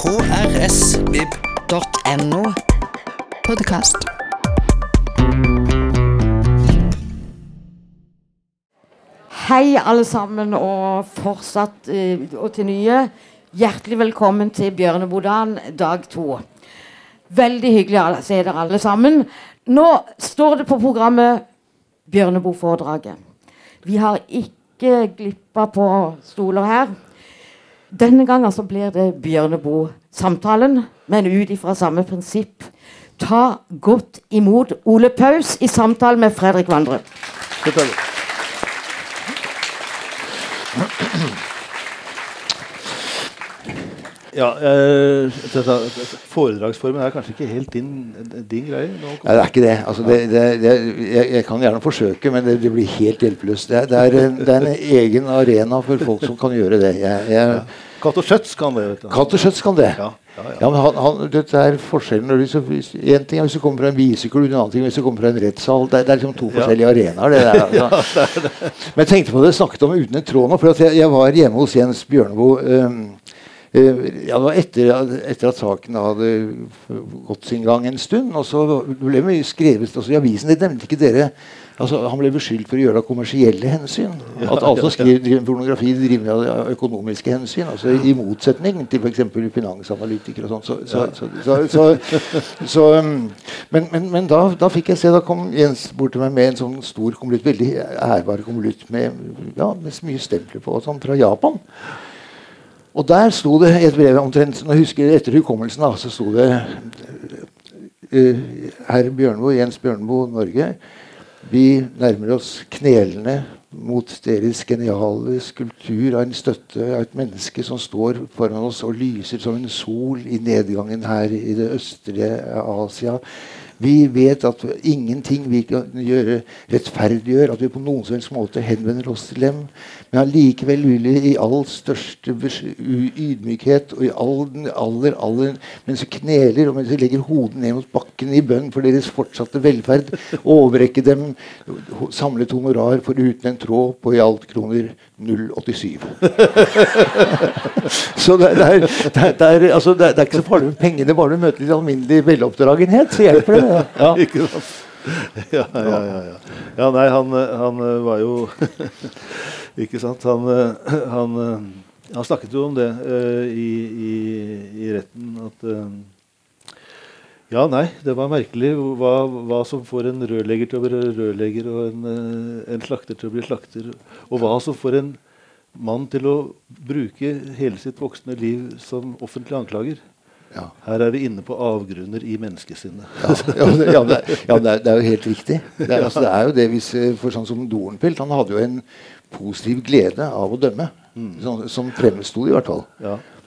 krsvib.no. Podkast. Hei, alle sammen, og fortsatt eh, og til nye. Hjertelig velkommen til Bjørnebodan dag to. Veldig hyggelig å se dere alle sammen. Nå står det på programmet Bjørneboe-foredraget. Vi har ikke glippa på stoler her. Denne gangen så blir det Bjørneboe-samtalen, men ut ifra samme prinsipp. Ta godt imot Ole Paus i samtale med Fredrik Vandre. Ja, øh, Foredragsformen er kanskje ikke helt din, din greie? Nei, det er ikke det. Altså, det, det, det jeg, jeg, kan gjerne forsøke, men det, det blir helt hjelpeløst. Det, er, det er en egen arena for folk som kan gjøre det. Jeg, jeg, ja. og Schjøtz kan det. vet du. Cato Schjøtz kan det. Ja, ja, ja. Ja, men han, han, dette er forskjellen En ting er hvis du kommer fra en biseklubb, en annen ting hvis du kommer fra en rettssal. Det, det er liksom to forskjellige arenaer. Det der, altså. Men jeg tenkte på det, snakket om uten en tråd nå. For at jeg, jeg var hjemme hos Jens Bjørneboe. Um, ja, det var etter, etter at saken hadde gått sin gang en stund. Og så ble det mye skrevet også i avisen. Det nevnte ikke dere. Altså, han ble beskyldt for å gjøre det av kommersielle hensyn. At alle som skriver pornografi, driver av økonomiske hensyn. altså I motsetning til f.eks. finansanalytikere og sånn. Så, så, så, så, så, um, men men, men da, da fikk jeg se Da kom Jens bort til meg med en sånn stor konvolutt, veldig ærbar konvolutt med, ja, med så mye stempler på, sånn fra Japan. Og der sto det et brev omtrent Nå husker jeg etter hukommelsen, da, så sto det uh, Herr Bjørnboe, Jens Bjørnboe, Norge. Vi nærmer oss knelende mot deres geniale skulptur av en støtte av et menneske som står foran oss og lyser som en sol i nedgangen her i det østlige Asia. Vi vet at ingenting vi kan gjøre, rettferdiggjør at vi på noen som helst måte henvender oss til dem. Men allikevel vil vi i all største ydmykhet og i all den aller, aller Mens vi kneler og mens vi legger hodet ned mot bakken i bønn for deres fortsatte velferd, overrekke dem samlet honorar for uten en tråd på i alt kroner 087. Så det, er, det, er, det, er, altså, det er ikke så farlig med pengene, bare du møter litt alminnelig veloppdragenhet, så hjelper det. Ja. Ikke sant? Ja, ja, ja, ja. nei, han, han eh, var jo Ikke sant? Han, eh, han, eh, han snakket jo om det uh, i, i, i retten at uh, Ja, nei, det var merkelig hva, hva som får en rørlegger til å bli rørlegger, og en, en slakter til å bli slakter, og hva som får en mann til å bruke hele sitt voksne liv som offentlig anklager. Ja. Her er vi inne på avgrunner i menneskesinnet. Ja, ja, det, ja, det, er- ja det, er, det er jo helt riktig. Det er, altså, det er jo det hvis, for sånn som Dornfeldt Han hadde jo en positiv glede av å dømme. Sånn, som fremsto i hvert fall.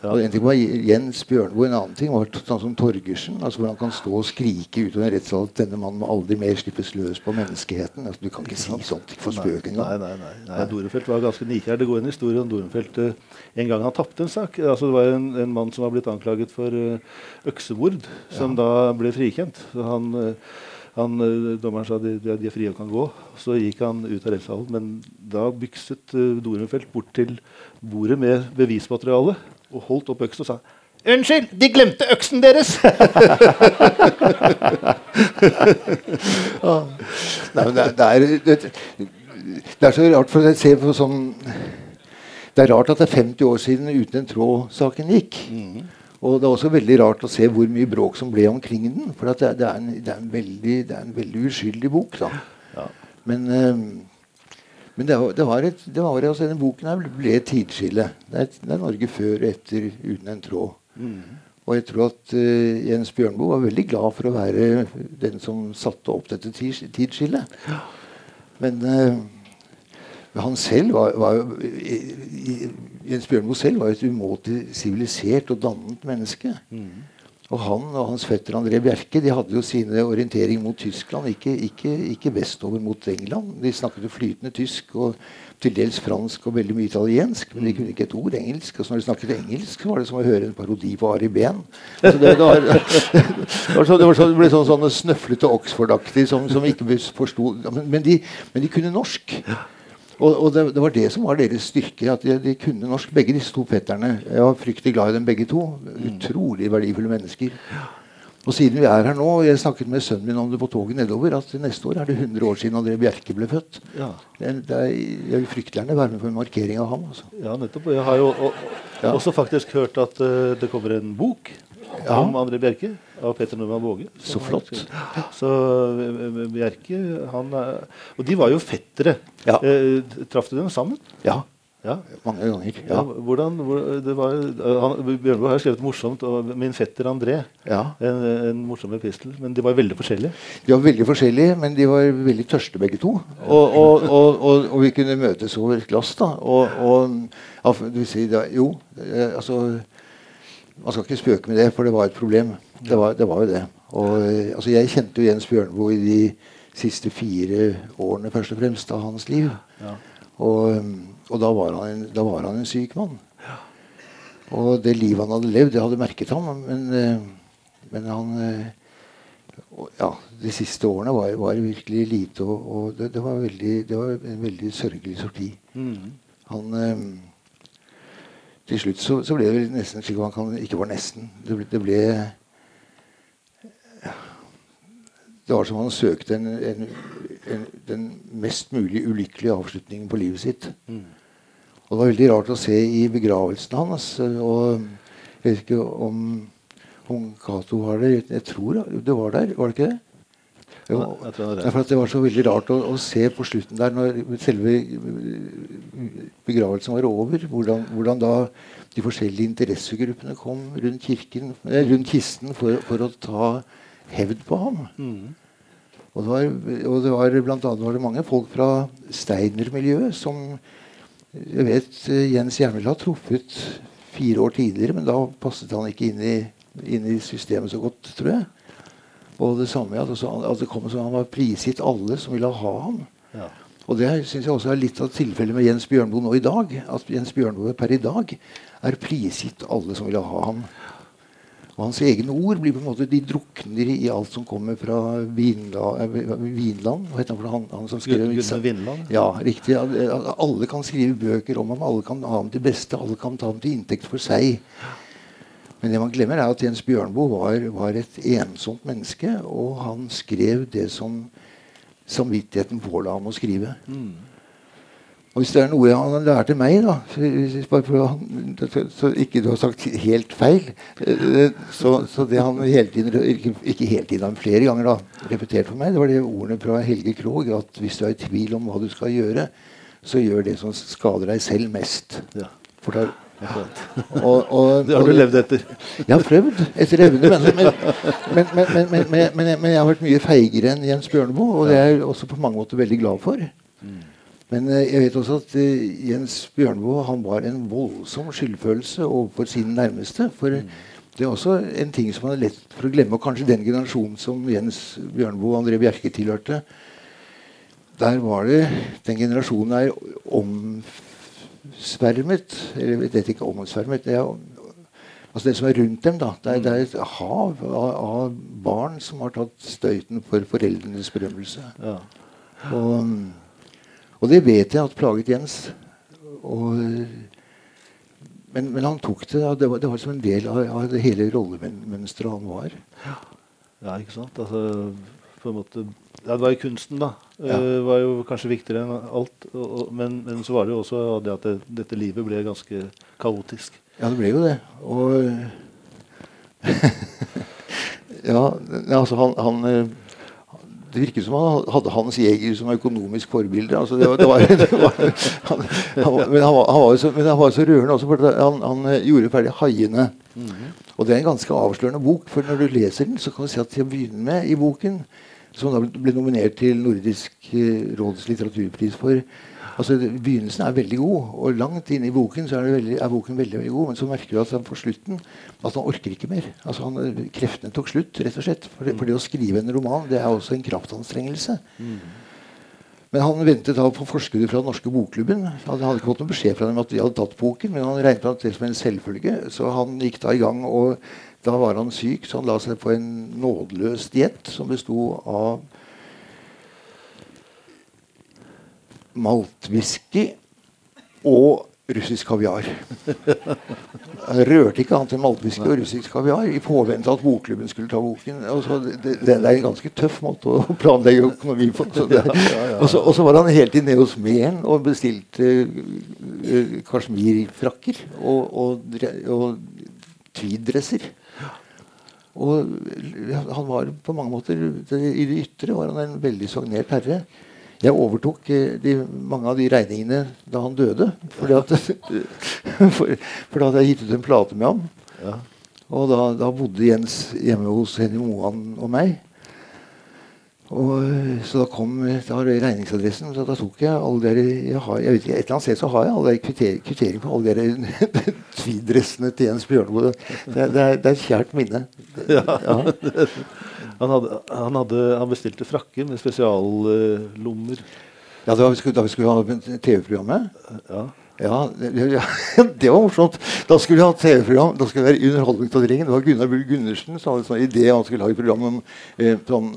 Ja, ja. Og En ting var Jens Bjørnboe, en annen ting var sånn som Torgersen. altså Hvor han kan stå og skrike ut av en rettssal at denne mannen må aldri mer slippes løs på menneskeheten. altså Du kan ikke si sånt for spøk Nei, engang. nei, nei, nei. Dorenfeldt var ganske nikjær. Det går en historie om Dorenfeldt eh, en gang han tapte en sak. Altså, det var en, en mann som var blitt anklaget for eh, øksemord, som da ble frikjent. Så han, eh, han, dommeren sa de, de er frie og kan gå. Så gikk han ut av rettssalen. Men da bykset Dorenfeldt bort til bordet med bevismateriale og holdt opp øksen og sa Unnskyld, de glemte øksen deres! Nei, men det, er- det, er, det, det er så rart, for jeg ser på sånn Det er rart at det er 50 år siden Uten en tråd-saken gikk. Og det er også veldig rart å se hvor mye bråk som ble omkring den. For at det, det, er en, det, er en veldig, det er en veldig uskyldig bok. da. Ja. Men, eh, men det, det var et, det var, altså, denne boken her ble et tidsskille. Det det er Norge før og etter Uten en tråd. Og jeg tror at uh, Jens Bjørnboe var veldig glad for å være den som satte opp dette tids- tidsskillet. Men uh, han selv var, var i, i, Jens Bjørnboe selv var et umåtelig sivilisert og dannet menneske. Og han og hans fetter André Bjerke de hadde jo sine orientering mot Tyskland, ikke, ikke, ikke vestover mot England. De snakket jo flytende tysk og til dels fransk og veldig mye italiensk, men de kunne ikke et ord engelsk. Og så når de snakket engelsk, så var det som å høre en parodi på Ari Behn. Altså det, det, var, det, var det ble sånn, sånn snøflete Oxford-aktig som, som ikke forsto men, men, men de kunne norsk. Og, og det, det, var det som var deres styrke. At de, de kunne norsk. Begge disse to fetterne. Jeg var fryktelig glad i dem begge to. Utrolig verdifulle mennesker. Og siden vi er her nå, og jeg snakket med sønnen min om det på toget nedover, at neste år er det 100 år siden André Bjerke ble født. Ja. Det, det er, jeg vil fryktelig gjerne være med på en markering av ham. Altså. Ja, nettopp. Jeg har jo og, Ja. også faktisk hørt at uh, det kommer en bok Ja. om André Bjerke av Peter Normann Våge. Så flott. Så eh, Bjerke han Og de var jo fettere. Ja. Eh, traff du dem sammen? Ja, Ja. mange ganger. Ja, hvordan, var, han, Bjørneboe har skrevet morsomt og 'Min fetter André'. ja. En, en morsom epistel. Men de var veldig forskjellige. De var veldig forskjellige, men de var veldig tørste begge to. Og, og, og, og, vi kunne møtes over et glass. da. Og, du sier da, Jo, eh, altså Man skal ikke spøke med det, for det var et problem. Det var, det var jo det. Eh, altså, Jeg kjente jo Jens Bjørnboe i de siste fire årene først og fremst av hans liv. Ja. Og, og da, var han en, var han en syk mann. Og det livet han hadde levd, det hadde merket ham. Men, eh, men han eh, ja, De siste årene var, var virkelig lite, og, og det, det, var veldig, det var en veldig sørgelig sorti. Mm. Han eh, Til slutt så, så ble det vel nesten slik han kan, ikke var nesten. Det ble, det ble Det var som han søkte en, en, en, den mest mulig ulykkelige avslutningen på livet sitt. Mm. Og det var veldig rart å se i begravelsen hans. Og jeg vet ikke om, om Cato var der. Jeg tror det var der, var det ikke det? Jo, det er det. Derfor at det var så veldig rart å, å se på slutten der, når selve begravelsen var over, hvordan, hvordan da de forskjellige interessegruppene kom rundt, kirken, eh, rundt kisten for, for å ta hevd på ham. Mm. Og det var, og det var blant annet var det mange folk fra Steiner-miljøet som jeg vet eh, Jens gjerne har truffet fire år tidligere, men da passet han ikke inn i, inn i systemet så godt, tror jeg. Og det samme at, også, at det kom som han var prisgitt alle som ville ha ham. Ja. Og det syns jeg også er litt av tilfellet med Jens Bjørnboe nå i dag. At Jens Bjørnboe per i dag er prisgitt alle som ville ha ham. Og hans egne ord blir på en måte, de drukner i alt som kommer fra Vinla, eh, Vinland. Hva heter han, han, som skrev Gunnar Vinland? Ja, riktig. Alle kan skrive bøker om ham, alle kan ha ham til beste, alle kan ta ham til inntekt for seg. Men det man glemmer, er at Jens Bjørnboe var, var et ensomt menneske, og han skrev det som samvittigheten påla ham å skrive. Mm. Og hvis det er noe han lærte meg, da så, så ikke du har sagt helt feil eh, så, så, det han hele tiden ikke, ikke hele tiden, han flere ganger da, repeterte for meg, det var det ordene fra Helge Krogh at hvis du er i tvil om hva du skal gjøre, så gjør det som skader deg selv mest. Ja. For da, ja. Og, og, det har du levd etter? Jeg har prøvd etter evne. Men, men, men, jeg har vært mye feigere enn Jens Bjørneboe, og det er jeg også på mange måter veldig glad for. Mm. Men eh, jeg vet også at eh, Jens Bjørneboe han var en voldsom skyldfølelse overfor sine nærmeste. For det er også en ting som man er lett for å glemme, og kanskje den generasjonen som Jens Bjørneboe og André Bjerke tilhørte. Der var det Den generasjonen er omsvermet Eller jeg vet ikke omsvermet. Det er Altså det som er rundt dem, da. Det er, det er et hav av, av barn som har tatt støyten for foreldrenes berømmelse. Ja. Og, og det vet jeg at plaget Jens. Og, men, men han tok det. Det var, det var som en del av, av det hele rollemønsteret han var. ja, ikke sant? Altså, på en måte ja, Det var jo kunsten, da. Ja. Eh, var jo kanskje viktigere enn alt. Og, og, men, men så var det jo også det at det, dette livet ble ganske kaotisk. Ja, det ble jo det. Og Ja, altså han, han eh, Det virket som han hadde Hans Jæger som økonomisk forbilde. Altså det var, det var, det var, han, han, men, han var, så, men han var så rørende også, for han, han eh, gjorde ferdig 'Haiene'. Og det er en ganske avslørende bok, for når du leser den, så kan du se at til å begynne med i boken, som da ble nominert til Nordisk eh, råds litteraturpris for altså Begynnelsen er veldig god, og langt inne i boken så er, det veldig, er boken veldig veldig god. Men så merker du at han på slutten at han orker ikke mer. Altså han, eh, Kreftene tok slutt, rett og slett. For det, for det å skrive en roman det er også en kraftanstrengelse. Men han ventet da på forskuddet fra den norske bokklubben. Han hadde ikke fått noen beskjed fra dem at de hadde tatt boken, men han regnet med det som en selvfølge. Så han gikk da i gang, og da var han syk, så han la seg på en nådeløs diett som besto av maltwhisky og russisk kaviar. Jeg rørte ikke annet enn maltwhisky og russisk kaviar i påvente at bokklubben skulle ta boken. Altså, det, det, er en ganske tøff måte å planlegge økonomi på. Så det, og, så, og så var han hele tiden nede hos Meren og bestilte uh, kasjmirfrakker og, og, og tweeddresser. Og han var på mange måter I det ytre var han en veldig sognert herre. Jeg overtok eh, de, mange av de regningene da han døde. Fordi at, for, for, da hadde jeg gitt ut en plate med ham. Ja. Og da, da, bodde Jens hjemme hos Henny Moan og meg. Og, så da kom da regningsadressen. Så da tok jeg alle dere jeg har, jeg vet ikke, Et eller annet sted så har jeg alle kvitter, kvittering på alle dere tweedressene til Jens Bjørneboe. Det, det, det, er et kjært minne. Ja. ja. Han, hadde, han, hadde, han bestilte frakker med spesiallommer. Uh, ja, da vi skulle, da vi skulle ha TV-programmet? Ja. Ja, det, ja, det, var morsomt. Da skulle vi ha TV-program. Da skulle det være Underholdningsavdelingen. Det var Gunnar Bull Gundersen som hadde en sånn idé han skulle lage program om eh, sånn,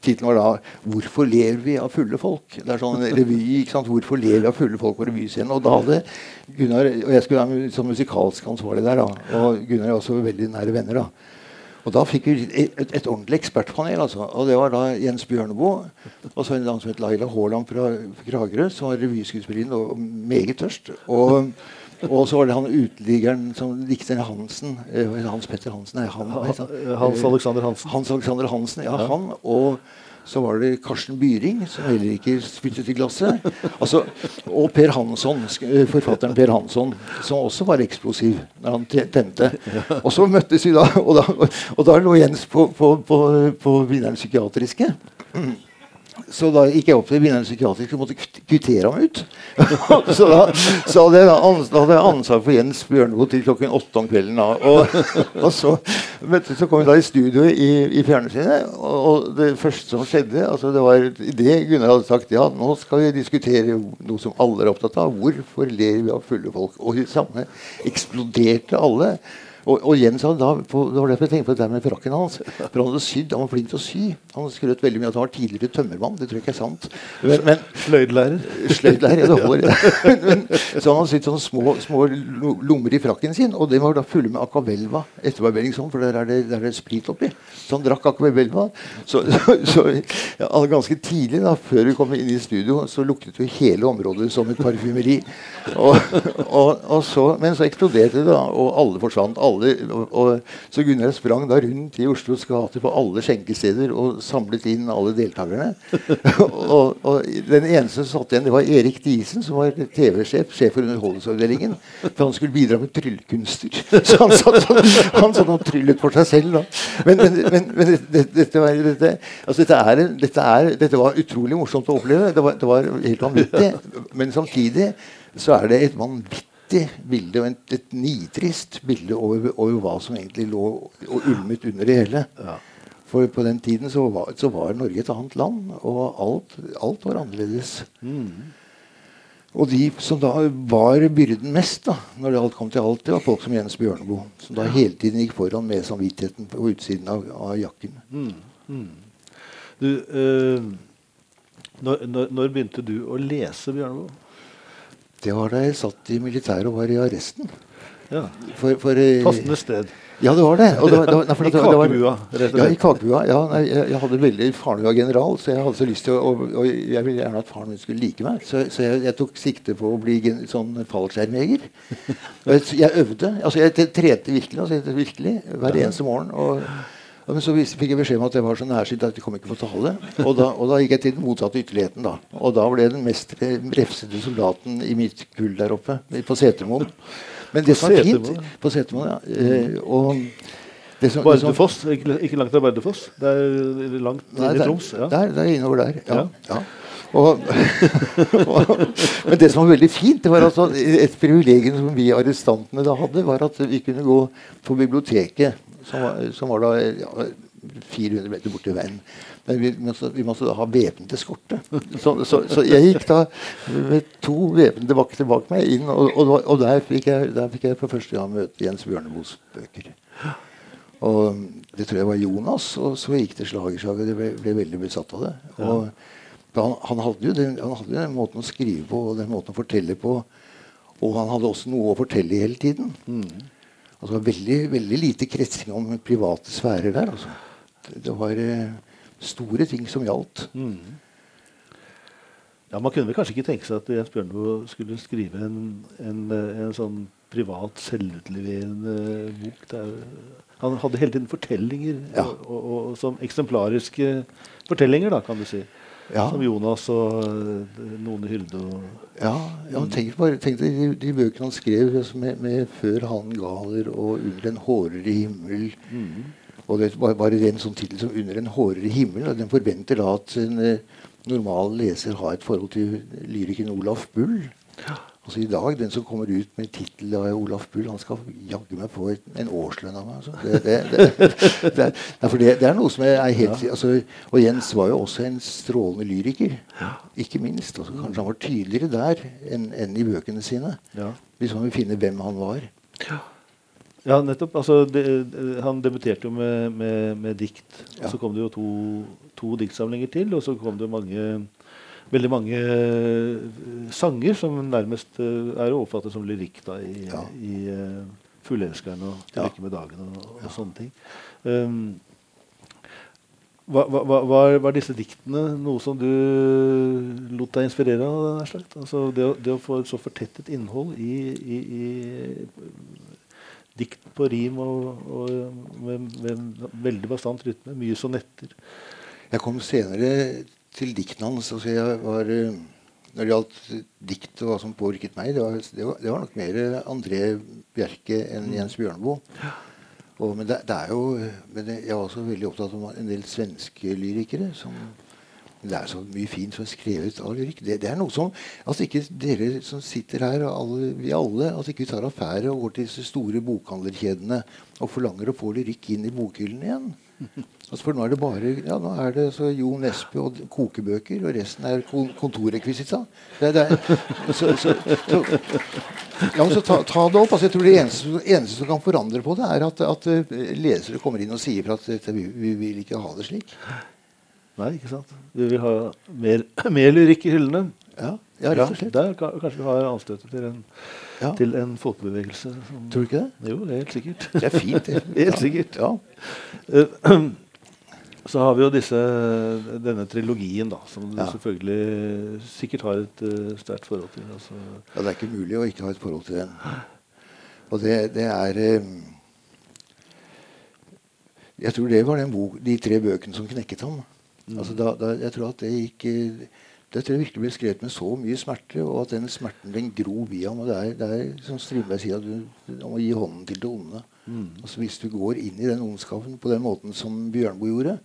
Tittelen var da 'Hvorfor ler vi av fulle folk?' Det er sånn revy. ikke sant? 'Hvorfor ler vi av fulle folk på revyscenen?' Og da hadde Gunnar Og jeg skulle være som musikalsk ansvarlig der. da, Og Gunnar er også veldig nære venner. da, og da fikk vi et, et ordentlig ekspertpanel. Altså. Og det var da Jens Bjørneboe og så en dame som het Laila Haaland fra Kragerø, som var revyskuespillerinne og meget tørst. Og, og så var det han uteliggeren som likte Hansen. Eh, Hans Petter Hansen. Nei, han, Hans Alexander Hansen. Hans Alexander Hansen, ja, han. Og så var det Karsten Byring, som heller ikke spyttet i glasset. Altså, og Per Hansson, eh, forfatteren Per Hansson, som også var eksplosiv når han tente. Og så møttes vi da, og da, og da lå Jens på, på, på, på vinneren psykiatriske. Så da gikk jeg opp til vinneren psykiatrisk og måtte kvittere ham ut. så da, så hadde jeg ansvar for Jens Bjørneboe til klokken åtte om kvelden. Da. Og, og så, du, så, kom vi da i studio i, i fjernsynet, og, og, det første som skjedde altså Det var det Gunnar hadde sagt ja, nå skal vi diskutere noe som alle er opptatt av. Hvorfor ler vi av fulle folk? Og i samme eksploderte alle. Og, og Jens hadde da, på, det var derfor jeg tenkte på det der med frakken hans. For Han hadde sydd, han var flink til å sy. Han skrøt veldig mye at han var tidligere tømmermann. Det tror jeg ikke er sant. Men, men Sløydlærer. Sløydlærer, ja, det holder. men, så han hadde sydd sånne små, små, lommer i frakken sin, og de var da fulle med Acavelva etterbarbering sånn, for der er, det, der er det sprit oppi. Så han drakk Acavelva. Så, så, så ja, ganske tidlig, da, før vi kom inn i studio, så luktet jo hele området som et parfymeri. Og, og, og så, men så eksploderte det, da, og alle forsvant. Alle alle, og, og, så Gunnar sprang da rundt i Oslos gater på alle skjenkesteder og samlet inn alle deltakerne. og, og, Den eneste som satt igjen, det var Erik Diesen, som var TV-sjef, sjef for Underholdningsavdelingen. For han skulle bidra med tryllekunster. Så han satt, han satt og tryllet for seg selv. da. Men, men, men, men dette, dette, var, dette, altså dette, er, er, dette, var utrolig morsomt å oppleve. Det var, det var helt vanvittig. Men samtidig så er det et vanvittig vanvittig bilde og et, et nitrist bilde over, over, hva som egentlig lå og ulmet under det hele. Ja. For på den tiden så var, så var, Norge et annet land, og alt, alt var annerledes. Mm. Og de som da var byrden mest, da, når det alt kom til alt, det var folk som Jens Bjørneboe. Som da hele tiden gikk foran med samvittigheten på utsiden av, av jakken. Mm. Mm. Du, øh, når, når, når, begynte du å lese Bjørneboe? Det var da jeg satt i militæret og var i arresten. Ja. For, for, eh, Passende sted. Ja, det var det. det, var, det, var, I kakebua, rett og slett. Ja, i kakebua. Ja, nei, jeg, jeg, hadde veldig Faren min var general, så jeg hadde så lyst til å og, og jeg ville gjerne at faren min skulle like meg. Så, så jeg, jeg, tok sikte på å bli gen, sånn fallskjermjeger. Jeg, jeg øvde. Altså, jeg trente virkelig, altså, virkelig hver eneste morgen. og men så fikk jeg beskjed om at jeg var så nærsynt at jeg kom ikke på tale. Og da, og da gikk jeg til den motsatte ytterligheten. da. Og da ble jeg den mest refsede soldaten i mitt kull der oppe, på Setermoen. Men det som er fint På Setermoen, ja. Eh, og som, Bardufoss? Ikke, ikke, langt fra Bardufoss? Det er langt inn i Troms? Ja. Der, der innover der. ja. ja. Og, men det som var veldig fint, det var altså et privilegium som vi arrestantene da hadde, var at vi kunne gå på biblioteket som var, som var da ja, 400 meter borti veien. Men vi måtte, vi måtte ha væpnet eskorte. Så, så, så, jeg gikk da med to væpnede vakter bak meg inn, og, og, og der, fikk jeg, der, fikk jeg, for første gang møte Jens Bjørneboes bøker. Og Det tror jeg var Jonas, og så gikk det slag i slag. Og jeg ble, ble veldig besatt av det. Og han, han, hadde jo den, han hadde jo den måten å skrive på og den måten å fortelle på. Og han hadde også noe å fortelle hele tiden. Altså Veldig, veldig lite kretsing om private sfærer der. Altså. Det, det var eh, store ting som gjaldt. Ja, Man kunne vel kanskje ikke tenke seg at Jens Bjørneboe skulle skrive en, en, en sånn privat, selvutleverende bok. Der. Han hadde hele tiden fortellinger, Ja. og, og, og, som eksemplariske fortellinger, da, kan du si. Ja. Som Jonas og eh, None Hylde og Ja, ja tenk, bare, tenk deg de, de bøkene han skrev med, med 'Før hanen galer' og 'Under en hårere himmel'. Og det var bare den sånn tittel som 'Under en hårere himmel'. Den forventer da at en eh, normal leser har et forhold til lyrikeren Olaf Bull. Altså I dag, den som kommer ut med tittel av Olaf Bull, han skal jaggu meg få en årslønn av meg. Altså. Det, det, det, det, er, det, er noe som er, helt altså, Og Jens var jo også en strålende lyriker. Ikke minst. Altså, kanskje han var tydeligere der enn enn i bøkene sine. Ja. Hvis man vil finne hvem han var. Ja, nettopp. Altså, de, han debuterte jo med, med, med dikt. Ja. Og så kom det jo to, to diktsamlinger til, og så kom det mange Veldig mange eh, sanger som nærmest eh, er å oppfatte som lyrikk da, i, Ja. i uh, 'Fugleelskeren' og 'Til lykke med dagen' og, og sånne ting. Um, hva, hva, var, var disse diktene noe som du lot deg inspirere av? Altså det, å, det å få et så fortettet innhold i, i, i dikt på rim og, og med, med veldig bastant rytme. Mye sonetter. Jeg kom senere til diktene hans. Altså jeg var, eh, når det gjaldt dikt og hva som påvirket meg, det var, det var, det var nok mer André Bjerke enn Jens Bjørneboe. Og, men det, det er jo men Jeg var også veldig opptatt av en del svenske lyrikere. som det er så mye fint som er skrevet av lyrikk. Det, det er noe som altså ikke dere som sitter her, alle, vi alle, altså ikke tar affære og går til disse store bokhandlerkjedene og forlanger å få lyrikk inn i bokhyllen igjen. Altså for nå er det bare ja, nå er det så Jo Nesbø og kokebøker, og resten er kon kontorrekvisita. Det, det er, så, så, så, ja, men så ta, ta det opp. altså jeg tror Det eneste, eneste som kan forandre på det, er at, at eh, lesere kommer inn og sier fra at vi, vi vil ikke ha det slik. Nei, ikke sant? Vi vil ha mer, mer lyrikk i hyllene. Ja, ja rett og slett. Der kanskje vi har anstøtet til en, Ja. til en folkebevegelse. Som, Tror du ikke det? Jo, det er helt sikkert. Det er fint. det. Helt sikkert. Ja. Eh, Så har vi jo disse, denne trilogien, da, som du Ja. selvfølgelig sikkert har et uh, sterkt forhold til. Altså, ja, Det er ikke mulig å ikke ha et forhold til den. Og det, det er um, Jeg tror det var den bok, de tre bøkene som knekket ham. Altså da, da, jeg tror at det gikk eh, det tror jeg virkelig ble skrevet med så mye smerte, og at den smerten den grov i ham. og Det er, det er som Strindberg sier, at du, du må gi hånden til det onde. Altså Hvis du går inn i den ondskapen på den måten som Bjørnboe gjorde,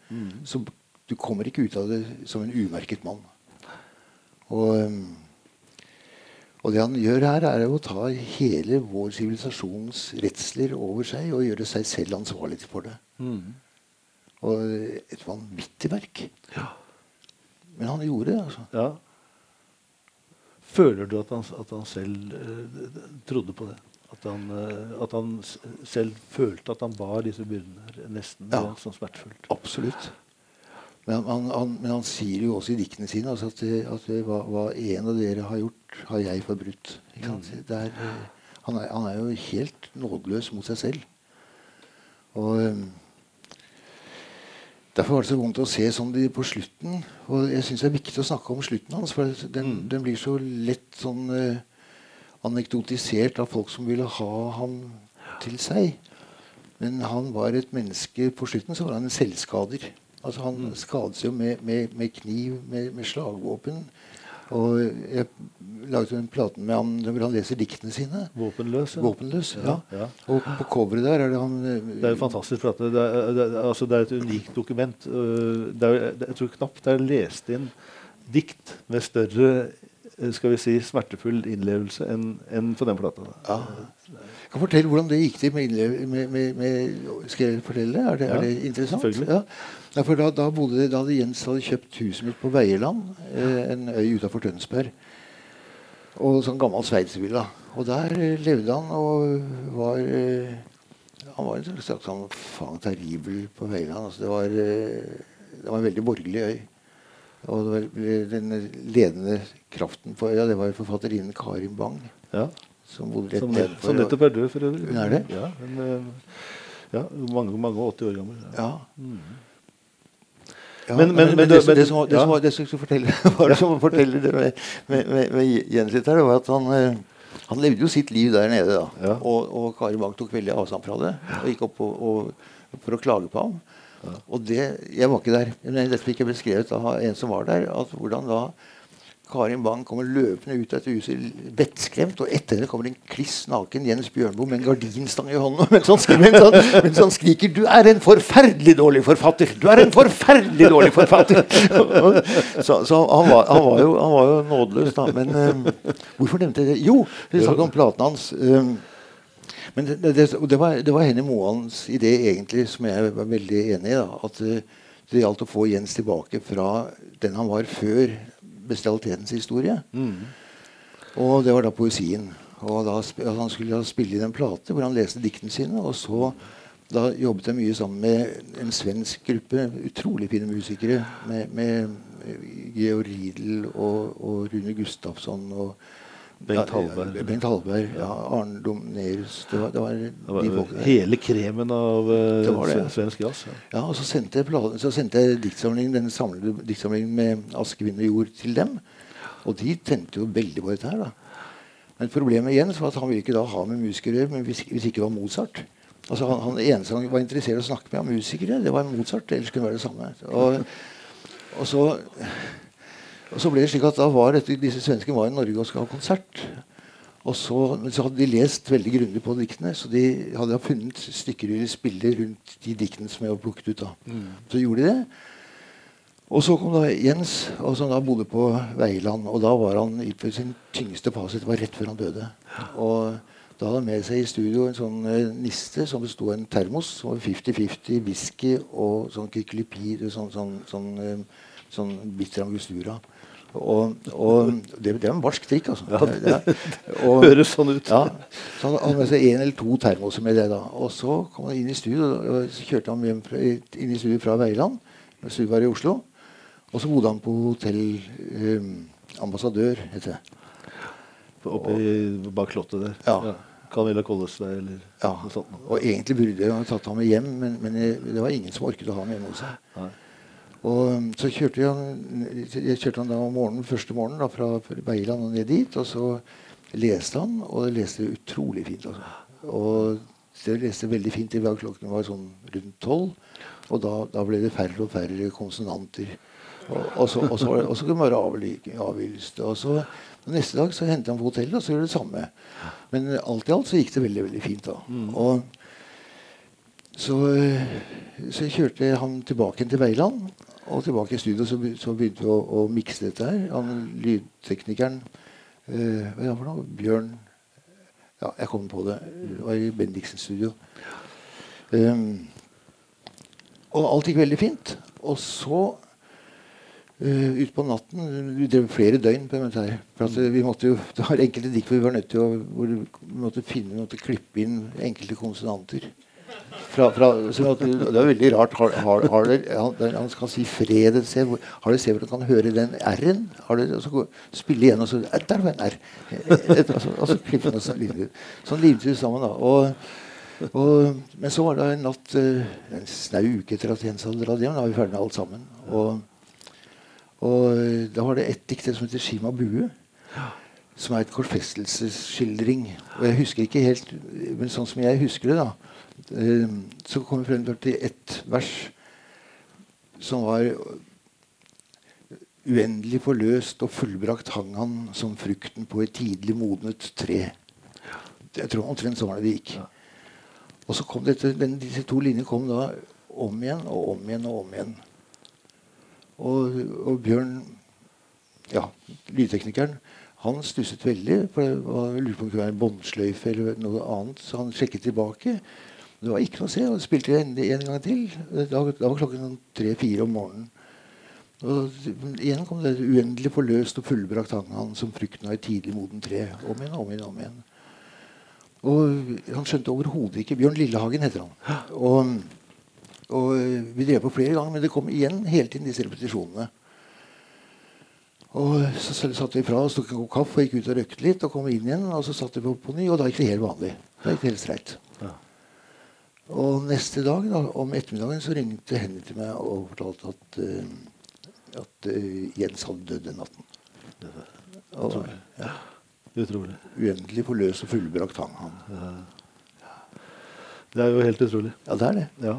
så du kommer ikke ut av det som en umerket mann. Og, og det han gjør her, er å ta hele vår sivilisasjons redsler over seg og gjøre seg selv ansvarlig for det. Og et vanvittig verk. Men han gjorde det, altså. ja. Føler du at han, at han selv eh, trodde på det? At han, eh, at han selv følte at han bar disse byrdene nesten Ja. sånn smertefullt? Absolutt. Men han, han, men han sier jo også i diktene sine altså at, det, at det, hva, hva en av dere har gjort, har jeg forbrutt. Er, eh, han, er, han er jo helt nådeløs mot seg selv. Og eh, Derfor var det så vondt å se sånn de på slutten. Og jeg syns det er viktig å snakke om slutten hans, for den, den blir så lett sånn eh, anekdotisert av folk som ville ha ham til seg. Men han var et menneske På slutten så var han en selvskader. Altså Han skadet seg jo med, med, med kniv, med, med slagvåpen. Og jeg laget en plate med ham hvor han leser diktene sine. Våpenløs? ja. Våpenløs. Ja. Ja. Og på coveret der er det han eh, Det er jo fantastisk plate. Det er, det, er- altså, det er et unikt dokument. Øh, er, jeg tror knapt det er lest inn dikt med større øh, skal vi si, smertefull innlevelse enn enn på den plata. Ja. Jeg kan fortelle hvordan det gikk til med, med, med, med Skal jeg fortelle? Er det, Ja, er det interessant? selvfølgelig. Ja. For da, da, bodde, da hadde Jens hadde kjøpt huset mitt på Veierland, eh, en øy utafor Tønsberg. Og sånn gammel sveitservilla. Og der eh, levde han og var eh, Han var en slags sånn faen terribel på Veierland. Altså, det, var, eh, det var en veldig borgerlig øy. Og det var den ledende kraften på øya, det var forfatterinnen Karin Bang. Ja. Som bodde rett Som, nedenfor. som nettopp er død, for øvrig. Er det? Ja, hun, eh, ja, mange, mange 80 år gammel. Ja. Ja. Ja, Men- det, det- som- det, som, var- det, ja. som, var- det som jeg skulle fortelle, var som forteller det med, med, med, Jens litt her, var at han, eh, han levde jo sitt liv der nede. da. Ja. Og, og Kari Bang tok veldig avstand fra det og gikk opp og, og, for å klage på ham. Og det, Jeg var ikke der, men dette fikk jeg beskrevet av en som var der. at hvordan da Karin Bang kommer løpende ut av dette huset vettskremt, og etter henne kommer en kliss naken Jens Bjørnboe med en gardinstang i hånden mens han, mens, han, mens han skriker 'Du er en forferdelig dårlig forfatter! Du er en forferdelig dårlig forfatter!' så så han, var, han, var jo, han jo nådeløs, da. Men eh, hvorfor nevnte jeg det? Jo, vi snakket om platen hans. Um, men det, det, det, var, det var Henny Moans idé egentlig, som jeg var veldig enig i. da, At eh, det gjaldt å få Jens tilbake fra den han var før bestialitetens historie. Og det var da poesien. Og da, Han skulle da spille inn en plate hvor han leste diktene sine. Og så da jobbet jeg mye sammen med en svensk gruppe utrolig fine musikere. Med, med Georg Riedel og, og Rune Gustafsson og Bengt Hallberg. Bengt Hallberg, ja, Arne Domnerus Det var, det var, Det de var folkene. hele kremen av uh, Det var det, ja. svensk jazz. Ja. Ja, og så sendte jeg, platen, så sendte jeg diktsamlingen, den samlede diktsamlingen med 'Aske, vind og jord' til dem. Og de tente jo veldig på dette her. da. Men problemet igjen var at han ville ikke da ha med musikere men hvis, hvis ikke det var Mozart. Altså han, han eneste han var interessert i å snakke med av musikere, det var Mozart. Ellers kunne det være det samme. Og, og, så, og så ble det slik at da var dette, disse svenskene var i Norge og skulle ha konsert. Og så, så hadde de lest veldig grundig på diktene, så de hadde funnet stykker de spiller rundt de diktene som jeg var plukket ut. da. Så gjorde de det. Og så kom da Jens, og som da bodde på Veiland. Og da var han i sin tyngste fase. Det var rett før han døde. Og da hadde han med seg i studio en sånn eh, niste som besto av en termos. som var 50-50 whisky og sånn kykelepir, sånn, sånn, sånn, eh, sånn bitter angustura. Og, og det, det er en barsk drikk, altså. Det, det, og- Høres sånn ut. ja, så han hadde med seg en eller to termoser med det. da. Og så kom han inn i studio, og så kjørte han hjem fra, inn i studio fra Veiland. mens Studio var i Oslo. Og så bodde han på hotell eh, Ambassadør, heter det. Oppe i- bak slottet der. Ja. Camilla Kollesvei eller Ja, noe sånt. Og egentlig burde jeg tatt ham med hjem, men, men det var ingen som orket å ha ham hjemme hos seg. Og um, så kjørte jeg, han- jeg kjørte han da om morgenen, første morgenen da, fra Beiland og ned dit. Og så leste han, og det leste utrolig fint. Altså. Og det leste veldig fint til hver klokken var sånn rundt tolv. Og da, da ble det færre og færre konsonanter. Og, og, så, og, så, og så kunne det være avlyst. Og så neste dag så hentet han på hotellet, og så gjorde det samme. Men alt i alt så gikk det veldig veldig fint. da. Og så, eh, så kjørte han tilbake til Veiland. Og tilbake i studio så, så begynte vi å, å mikse dette her. Han lydteknikeren eh, for noe? Bjørn Ja, jeg kom på det. Det var i Bendiksen studio. Um, og alt gikk veldig fint. Og så uh, utpå natten Vi drev flere døgn på dette her. For eh, vi måtte jo, det var enkelte dikt hvor vi var nødt til å vi måtte finne, vi måtte klippe inn enkelte konsonanter. Fra, fra, vi det var veldig rart. Har, har, har dere, han, han skal si 'fred et sted'. Har dere sett hvordan han kan høre den r-en? Har dere, og så gå, spille igjen, og så Der var en r! Et, og så, og så klippe den, og så limte vi Sånn vi sammen. da. Og, og, men så var det en natt eh, en snau uke etter at Jens hadde dratt hjem. Da var vi ferdig med alt sammen. Og, og da var det ett dikt som heter 'Skima bue'. Som er et korsfestelsesskildring. Og jeg husker ikke helt, men sånn som jeg husker det, da, så kom vi frem til ett vers som var Uendelig forløst og fullbrakt hang han som frukten på et tidlig modnet tre. Jeg tror omtrent sånn var det det gikk. Og så kom dette, den, disse to linjene kom da om igjen og om igjen og om igjen. Og, og Bjørn, ja, lydteknikeren, han stusset veldig. for jeg lurte på om det kunne være en båndsløyfe eller noe annet. Så han sjekket tilbake. Det var ikke noe å se. Og spilte en, en gang til. Da, da var klokken sånn tre-fire om morgenen. Og igjen kom det uendelig forløst og fullbrakt han, han som frykten av et tidlig moden tre. Om igjen, om igjen, om igjen. Og han skjønte overhodet ikke Bjørn Lillehagen heter han. Og, og vi drev på flere ganger, men det kom igjen hele tiden disse repetisjonene. Og så satte vi fra oss, tok en god kaffe og gikk ut og røkte litt. Og kom inn igjen, og så satt vi på på ny, og da gikk det helt vanlig. Da gikk det helt streit. Og neste dag, da, om ettermiddagen, så ringte Henny til meg og fortalte at, uh, at uh, Jens hadde dødd den natten. Og ja, Utrolig. uendelig forløs og fullbrakt hang han. Det er jo helt utrolig. Ja, det er det. Ja.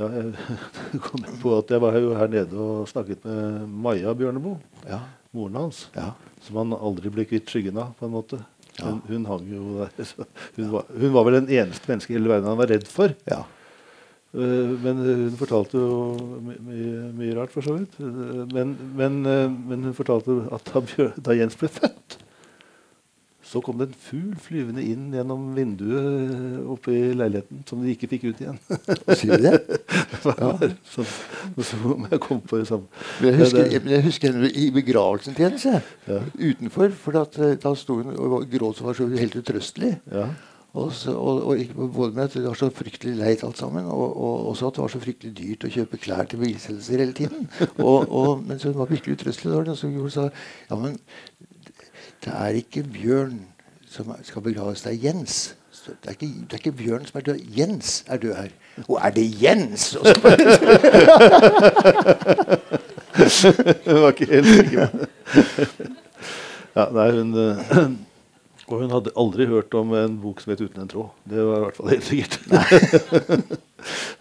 ja jeg kom på at jeg var jo her nede og snakket med Maja Bjørneboe, Ja. moren hans. ja. Som han aldri ble kvitt skyggen av, på en måte. Ja. Hun, hun hang jo der. Hun var, hun var vel den eneste mennesket i hele verden han var redd for. ja. Eh, Men hun fortalte jo my- mye, mye rart, for så vidt. Eh, Men, men, eh, men hun fortalte at da, da Jens ble født, så kom det en fugl flyvende inn gjennom vinduet eh, oppe i leiligheten som de ikke fikk ut igjen. Sier du det? Ja. sånn, så må jeg kom på det samme. Men jeg husker, jeg, jeg husker i begravelsen til henne. Ja. Utenfor. For at, eh, da sto hun og gråt og var så helt utrøstelig. Ja. Og, så, og, og både med at det var så fryktelig leit alt sammen, og, og også at det var så fryktelig dyrt å kjøpe klær til beviselser hele tiden. Men så hun var virkelig utrøstelig. da, og Så hun sa ja, men det er ikke Bjørn som skal begraves, det er Jens. Det er, ikke, det er ikke Bjørn som er død. Jens er død her. Og er det Jens? Hun var ikke helt sikker. Ja, nei, hun, eh, og hun hadde aldri hørt om en bok som het 'Uten en tråd'. Det var i hvert fall helt sikkert.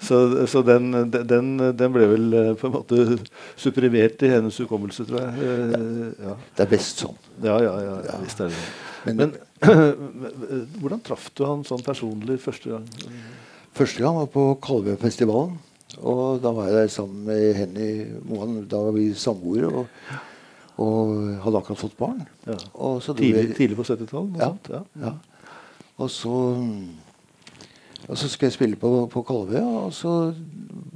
så så den, den, den ble vel eh, på en måte supprimert i hennes hukommelse, tror jeg. Eh, Ja, Det er best sånn. ja, ja, ja, ja visst er det. Men- Men hvordan traff du han sånn personlig første gang? Første gang var på Kalvøyfestivalen. Og da var jeg der sammen med Henny Moan. Da var vi samboere og, og hadde akkurat fått barn. Ja. Og så Tidlig, tidlig på 70-tallet? Ja. Ja. Ja. Og så og så skulle jeg spille på, på Kalvøya, og så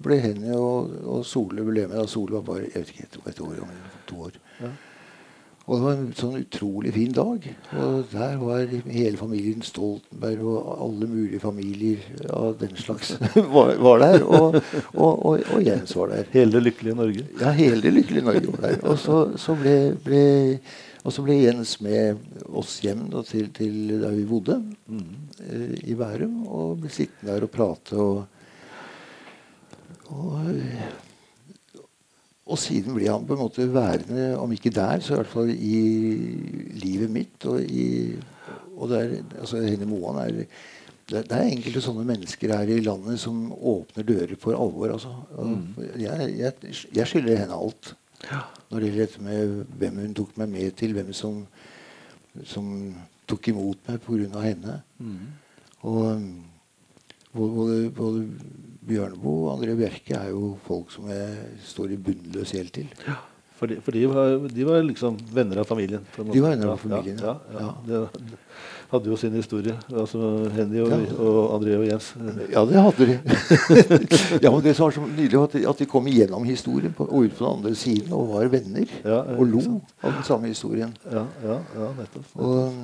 ble Henny og, og Sole ble med. Da Sole var bare jeg vet ikke, et, år om To år. Ja. Og det var en sånn utrolig fin dag. Og der var hele familien Stoltenberg og alle mulige familier av den slags var, var der. Og, og, og, og Jens var der. Hele det lykkelige Norge? Ja, hele det lykkelige Norge var der. Og så, så, ble, ble, og så ble Jens med oss hjem da, til, til der vi bodde, eh, i Bærum. Og ble sittende der og prate og og, eh, og siden ble han på en måte værende, om ikke der, så i hvert fall i livet mitt. Og, i, og der, er, altså Henny Moan er det, det er enkelte sånne mennesker her i landet som åpner dører for alvor. Altså. Mm. Jeg, jeg, jeg skylder henne alt. Når det gjelder dette med hvem hun tok meg med til, hvem som, som tok imot meg pga. henne. Og um, både, både, Bjørneboe og André Bjerke er jo folk som jeg står i bunnløs gjeld til. For, de, for de, var, de var liksom venner av familien? De var venner av familien, ja. ja. ja, ja. Det hadde jo sin historie. Altså Henny og, Ja. og André og Jens. Ja, det hadde de. ja, men Det som var så nydelig, at de, at de kom igjennom historien på, og ut på den andre siden og var venner. Ja, ja, og lo sant. av den samme historien. Ja, ja, ja nettopp. Og,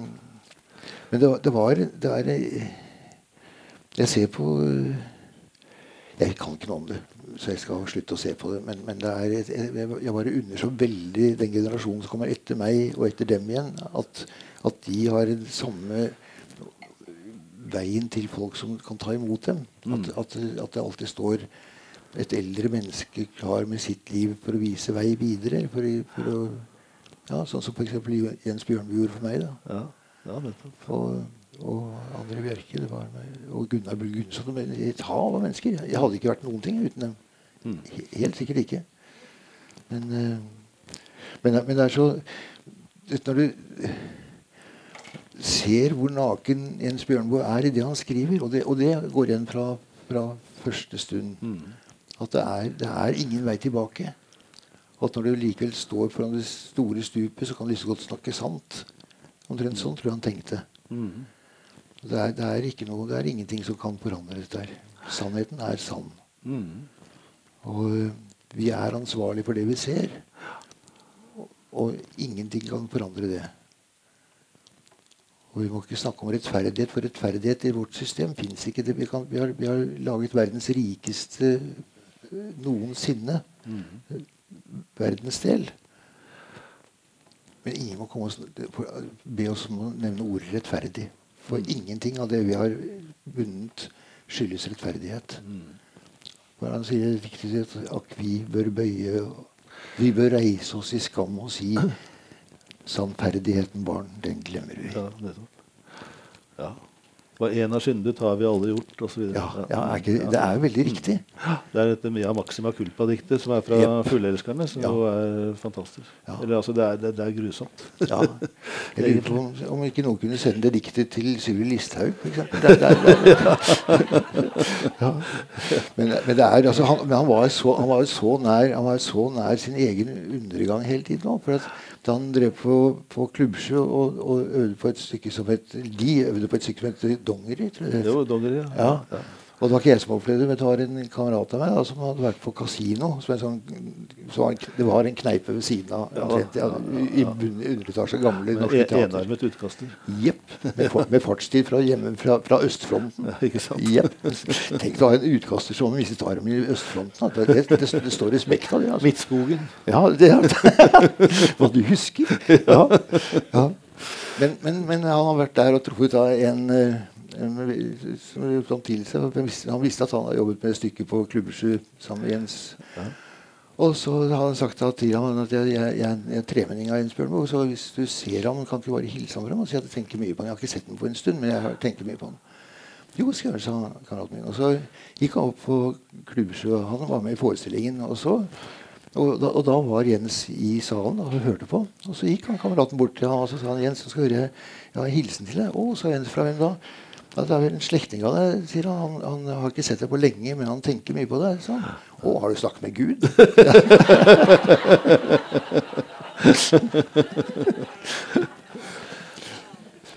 men det, var- det var det er, Jeg ser på Jeg kan ikke noe om det, så jeg skal slutte å se på det. Men, men det er, jeg, jeg bare unner så veldig den generasjonen som kommer etter meg og etter dem igjen, at, at de har den samme veien til folk som kan ta imot dem. At, at, at det alltid står et eldre menneske klar med sitt liv for å vise vei videre. For, for å, ja, sånn som f.eks. Jens Bjørnby gjorde for meg. da. Ja, ja nettopp. Og, og André Bjerke det var og Gunnar Bull Gunnsson. Et hav av mennesker. Jeg hadde ikke vært noen ting uten dem. Mm. Helt sikkert ikke. Men, eh, men, men det er så Når du ser hvor naken Jens Bjørnboe er i det han skriver, og det, og det går igjen fra, fra første stund At det er, det er ingen vei tilbake. At når du likevel står foran det store stupet, så kan du like godt snakke sant. Omtrent sånn tror jeg han tenkte. Det er, det, er ikke noe, det er ingenting som kan forandre dette her. Sannheten er sann. Og øh, vi er ansvarlig for det vi ser. Og, og ingenting kan forandre det. Og vi må ikke snakke om rettferdighet, for rettferdighet i vårt system fins ikke. Det. Vi, kan, vi, har, vi har laget verdens rikeste noensinne noensinne verdensdel. Men ingen må komme og be oss om å nevne ordet rettferdig. For ingenting av det vi har vunnet, skyldes rettferdighet. For han sier riktig at, at vi bør bøye Vi bør reise oss i skam og si Sannferdigheten, barn, den glemmer vi. Ja, nettopp. Ja. Hva én har syndet, har vi alle gjort, osv. Ja, ja, er ikke, det er jo veldig riktig. Det er dette Mia Maxima Culpa-diktet som er fra yep. Fuglelskerne, som Ja. er fantastisk. Ja. Eller altså, det er, det, det er grusomt. Ja. Jeg lurer på om, om ikke noen kunne sende det diktet til Sylvi Listhaug, f.eks. Ja. men, men, det er, altså, han, men han var så, han var så, nær, han var så nær sin egen undergang hele tiden. Også, For at da han drev på, på Klubbsjø og, og øvde på et stykke som het De øvde på et stykke som het Dongeri. det var dongeri, ja. Ja. Og det var ikke jeg som opplevde det, men det var en kamerat av meg da, som hadde vært på kasino. Som en sånn, det var en kneipe ved siden av. omtrent, ja, I bunnen- underetasje. Gamle norske en- teater. Enarmet utkaster. Jepp. Med, med fartstid fra, hjemme, fra, fra østfronten. Ja, ikke sant? Jepp. Tenk deg å ha en utkaster som mistet armen i østfronten. Det, det, det, det står respekt av det. Altså. Midtskogen. Ja, det er Hva du husker. Ja. ja. Men, men, men han har vært der og truffet av en, eh, en som til seg. Han visste, at han hadde jobbet med et stykke på Klubbersju sammen med Jens. Og så har han sagt til ham at jeg, jeg, jeg, jeg er tremenning av Jens Bjørnboe. Så hvis du ser ham, kan du bare hilse ham fra ham og si at jeg tenker mye på ham. Jeg har ikke sett ham på en stund, men jeg tenker mye på ham. Jo, skal jeg sa kameraten min. Og så gikk han opp på Klubbesjø. Han var med i forestillingen. også. og, da, og da var Jens i salen og hørte på. Og så gikk han kameraten bort til ham og så sa han, Jens, så skal jeg høre jeg har en hilsen til deg. Å, sa Jens fra hvem da? Ja, det er vel en slektning av deg, sier han. han. Han har ikke sett deg på lenge, men han tenker mye på deg. Så. Å, har du snakket med Gud?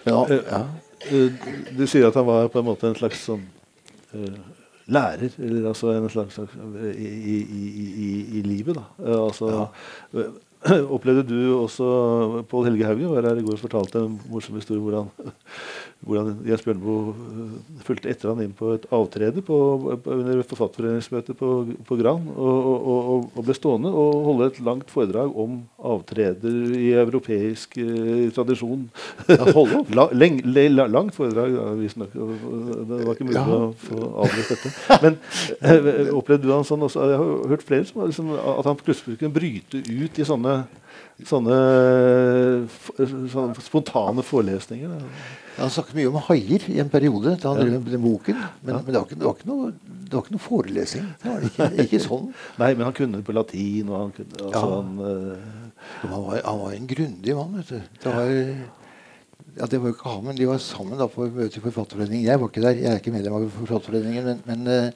ja, ja. Eh, Du sier at han var på en måte en slags sånn eh, lærer, eller altså en slags, eh, i, i, i, i, i livet, da. Eh, altså, ja. Opplevde du også Pål Helge Haugen var her i går og fortalte en morsom historie hvordan, hvordan Jens Bjørneboe eh, fulgte etter han inn på et avtrede på, på, under forfatterforeningsmøtet på, på Gran, og, og, og, ble stående og holde et langt foredrag om avtreder i europeisk eh, tradisjon. opp. La, leng, le, la, langt foredrag, ja, visstnok. Det var ikke mulig Ja. å få avlyst dette. Men eh, opplevde du han sånn også? Jeg har hørt flere som liksom, at han plutselig kunne bryte ut i sånne Sånne, sånne spontane forelesninger. Han snakket mye om haier i en periode da han Ja. drev med boken. Men, men det, var ikke, det, var ikke noe, det var ikke noe forelesing. Det var ikke, ikke sånn. Nei, men han kunne det på latin. og han kunne, altså, Ja. han, uh... Han var, han var en grundig mann. vet du. Det var, ja, det var jo ikke han, men de var sammen da på møte i Forfatterforeningen. Jeg var ikke der, jeg er ikke medlem av Forfatterforeningen. Men, men, eh,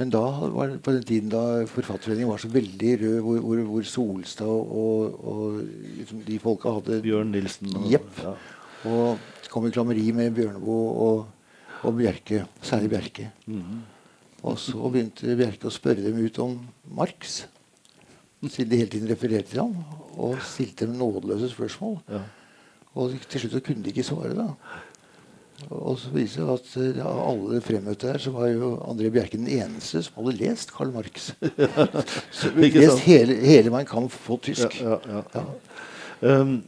men da var det på den tiden da Forfatterforeningen var så veldig rød, hvor, hvor, hvor Solstad og, og, liksom de folka hadde Bjørn Nilsen. og- Jepp. Ja. Og kom i klammeri med Bjørneboe og, og Bjerke. Særlig Bjerke. Mhm. Og så begynte Bjerke å spørre dem ut om Marx. Siden de hele tiden refererte til ham. Og stilte dem nådeløse spørsmål. Ja. Og til slutt så kunne de ikke svare, da. Og så viser det at eh, av alle fremmøtte her, så var jo André Bjerke den eneste som hadde lest Karl Marx. lest hele, hele Mein Kampf på tysk. Ja, ja, ja. Um,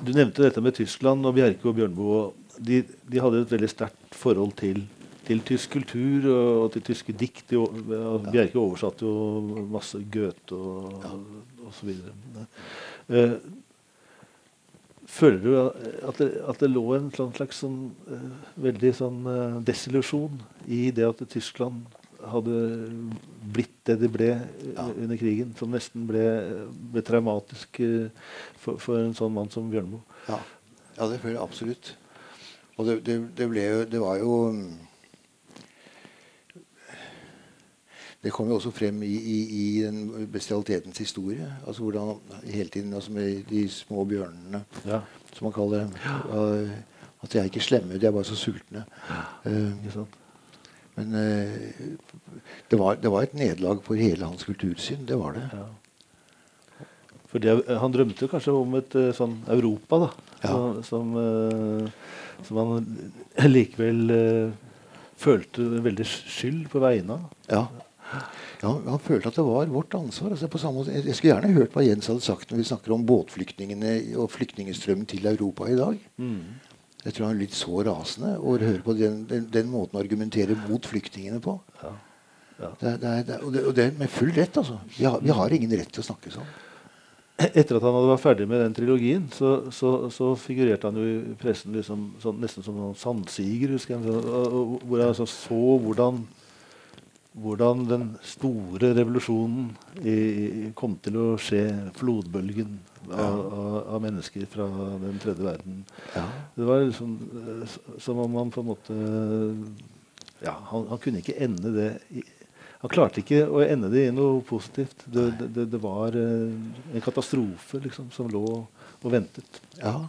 du nevnte dette med Tyskland og Bjerke og Bjørnboe. De, de hadde et veldig sterkt forhold til, til tysk kultur og, og til tyske dikt. Bjerke oversatte jo masse Goethe og, og så videre. Uh, føler du at det, at det lå en sånn slags sånn, uh, veldig sånn uh, desillusjon i det at Tyskland hadde blitt det de ble eh, Ja. under krigen, som nesten ble, ble traumatisk uh, for, for en sånn mann som Bjørnboe. Ja, ja det føler jeg absolutt. Og det, det, det ble jo Det var jo mm, Det kom jo også frem i, i, i den bestialitetens historie. Altså hvordan hele tiden altså med de små bjørnene, Ja. som man kaller dem. Uh, At de er ikke slemme, de er bare så sultne. Ikke men eh, det, var, det var et nederlag for hele hans kultursyn. Det var det. Ja. For han drømte kanskje om et eh, sånn Europa, da. Ja. Som, som, som han likevel følte veldig skyld på vegne av. Ja. Ja, Han følte at det var vårt ansvar. Altså på samme måte, jeg, skulle gjerne hørt hva Jens hadde sagt når vi snakker om båtflyktningene og flyktningstrømmen til Europa i dag. Jeg tror han er litt så rasende å høre på den, den, den måten å argumentere mot flyktningene på. Ja. Ja. Det, det, det, og det, og det med full rett, altså. Vi har, vi har ingen rett til å snakke sånn. Etter at han hadde vært ferdig med den trilogien, så, så, så figurerte han jo i pressen liksom, sånn, nesten som en sandsiger. husker jeg, så- og- og- Hvor jeg altså så hvordan, hvordan den store revolusjonen i, kom til å skje. Flodbølgen av, av, av mennesker fra den tredje verden. Ja. Det var liksom eh, som om han på en måte Ja, han, han kunne ikke ende det i, Han klarte ikke å ende det i noe positivt. Det, det, det, det var eh, en katastrofe liksom, som lå og ventet. Ja.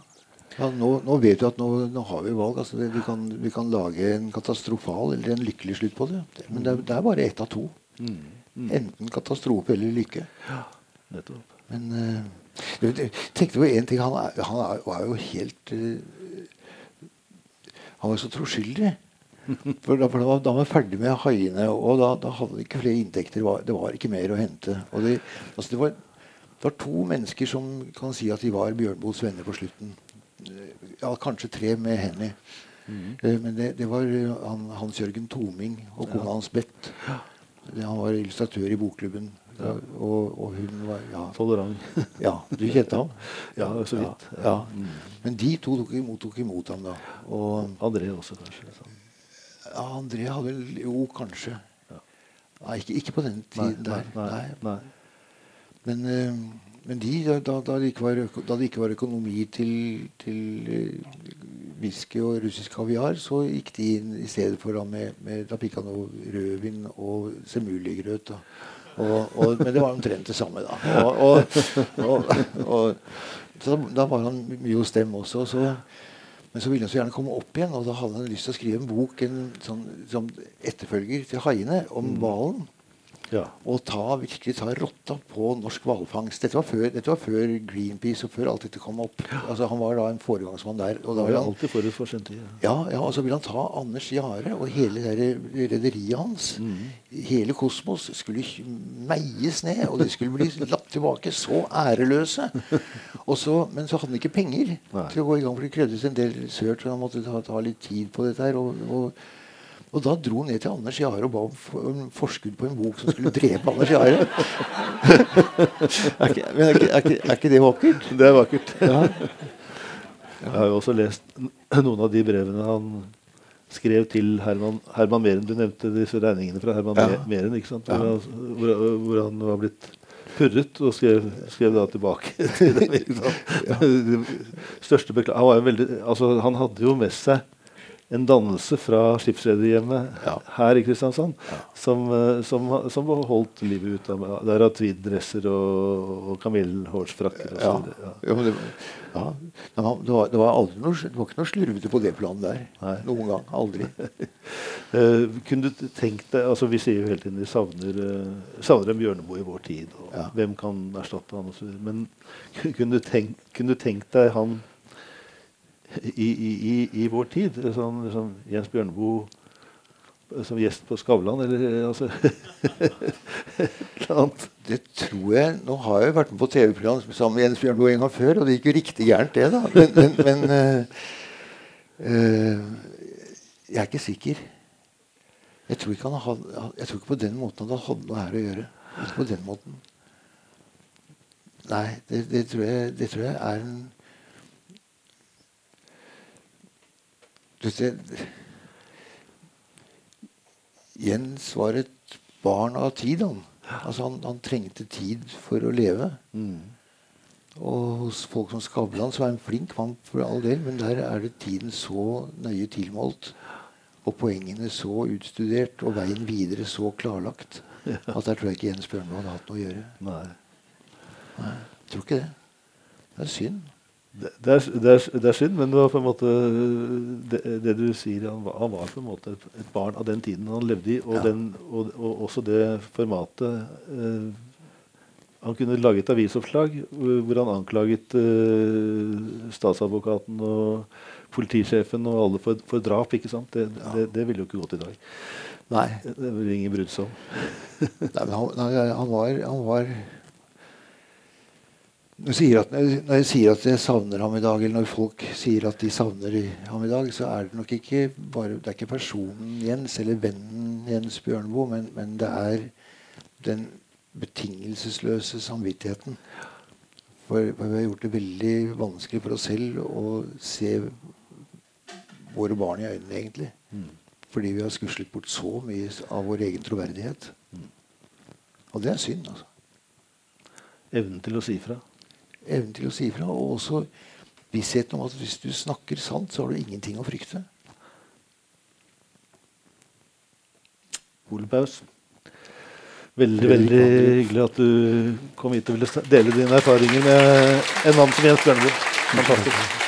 Ja, nå, nå vet vi at nå, nå har vi valg. Altså, vi, kan, vi kan lage en katastrofal eller en lykkelig slutt på det. Men det, er- det er bare ett av to. Enten katastrofe eller lykke. Ja, Nettopp. Men uh, jeg du, tenkte på én ting. Han, er, han er, var jo helt uh, Han var så troskyldig. For da, for da, var, da var ferdig med haiene, og da, da hadde han ikke flere inntekter. Det var, det var ikke mer å hente. Og det, altså det, var, det var to mennesker som kan si at de var Bjørnboes venner på slutten. Ja, kanskje tre med Henny. Eh, Men det, det var eh, han, Hans Jørgen Toming og kona hans Bett. Han var illustratør i bokklubben. Og, og hun var ja, Tolerant. ja, du kjente ham? Ja, så vidt. Ja. Men de to tok imot, tok imot ham da. Og André også, kanskje. sånn. ja, André hadde vel Jo, kanskje. Nei, ikke, ikke på den tiden nei, der. nei, Nei. nei. Men, eh, men de, da, da, da, det ikke var, da det ikke var økonomi til, til eh, whisky og russisk kaviar, så gikk de inn i stedet for da med, med Da pikka noe rødvin og semuligrøt. da. Og, og, men det var omtrent det samme, da. Og, og, og, så da, da var han mye hos dem også. Så, men så ville han så gjerne komme opp igjen, og da hadde han lyst til å skrive en bok en, sånn, som etterfølger til 'Haiene', om hvalen. Ja. Og ta, virkelig ta rotta på norsk hvalfangst. Dette, dette var før Greenpeace og før alt dette kom opp. Altså, han var da en foregangsmann der. Og da var han, alltid forut for sin tid. Ja. ja, og så ville han ta Anders Jahre og hele der rederiet hans. Hele Kosmos skulle meies ned, og de skulle bli latt tilbake. Så æreløse. Og så, men så hadde han ikke penger Nei. til å gå i gang, for det krevdes en del sørt, så han måtte ta, ta litt tid på dette her. og, og og da dro han ned til Anders Jahre og ba om for- forskudd på en bok som skulle drepe Anders Jahre. er, ikke, er, ikke, er, ikke, er ikke det vakkert? Det er vakkert. Ja. Jeg har jo også lest noen av de brevene han skrev til Herman, Herman Meren. Du nevnte disse regningene fra Herman Ja. Meren. ikke sant? Hvor, han, hvor, hvor han var blitt purret og skrev, skrev da tilbake til dem. ikke Største beklager. han, veldig, altså, han hadde jo med seg en dannelse fra skipsrederhjemmet Ja. her i Kristiansand som, eh, som, som holdt livet ut av meg. Der av tweeddresser og, og kamillhårsfrakker og så videre. Ja. Ja, det, ja. Var, det, var aldri noe, det var ikke noe slurvete på det planet der. Nei. Noen gang. Aldri. Eh, kunne du tenkt deg altså Vi sier jo hele tiden vi savner, eh, savner en Bjørneboe i vår tid. Og Ja. Hvem kan erstatte han osv. Men kunne du, tenkt, kunne du tenkt deg han i, i, i, vår tid? Sånn, sånn Jens Bjørneboe som gjest på Skavlan, eller altså Et eller annet. Det tror jeg Nå har jeg jo vært med på TV-program sammen med Jens Bjørnboe en gang før, og det gikk jo riktig gærent, det, da. Men, men, men eh, eh, jeg er ikke sikker. Jeg tror ikke, hadde, jeg tror ikke på den måten han hadde noe her å gjøre. Ikke på den måten. Nei, det, det, tror, jeg, det tror jeg er en Du ser Jens var et barn av tid, han. Altså, han, han trengte tid for å leve. Og hos folk som Skavlan så er han flink mann for all del, men der er det tiden så nøye tilmålt. Og poengene så utstudert, og veien videre så klarlagt. At der tror jeg ikke Jens Bjørnvold hadde hatt noe å gjøre. Nei. Nei, jeg tror ikke det. Det er synd. Det, det, er, det, er, det er synd, men det var på en måte det, du sier han var, han var på en måte et, et barn av den tiden han levde i, og, Ja. den, og, og også det formatet eh, Han kunne lage et avisoppslag hvor hvor han anklaget eh, statsadvokaten og politisjefen og alle for, for drap. ikke sant? Det, det, det ville jo ikke gått i dag. Nei. Det ville ingen brydd seg om. Nei, men han, han var, han var når jeg, at, når jeg sier at jeg savner ham i dag, eller når folk sier at de savner ham i dag, så er det nok ikke bare Det er ikke personen Jens eller vennen Jens Bjørneboe, men, men det er den betingelsesløse samvittigheten. For, for vi har gjort det veldig vanskelig for oss selv å se våre barn i øynene, egentlig. Fordi vi har skuslet bort så mye av vår egen troverdighet. Og det er synd, altså. Evnen til å si fra. Evnen til å si ifra. Og også vissheten om at hvis du snakker sant, så har du ingenting å frykte. Ole Paus. Veldig veldig hyggelig at du kom hit og ville dele dine erfaringer med en mann som Jens Bjørneboe. Fantastisk.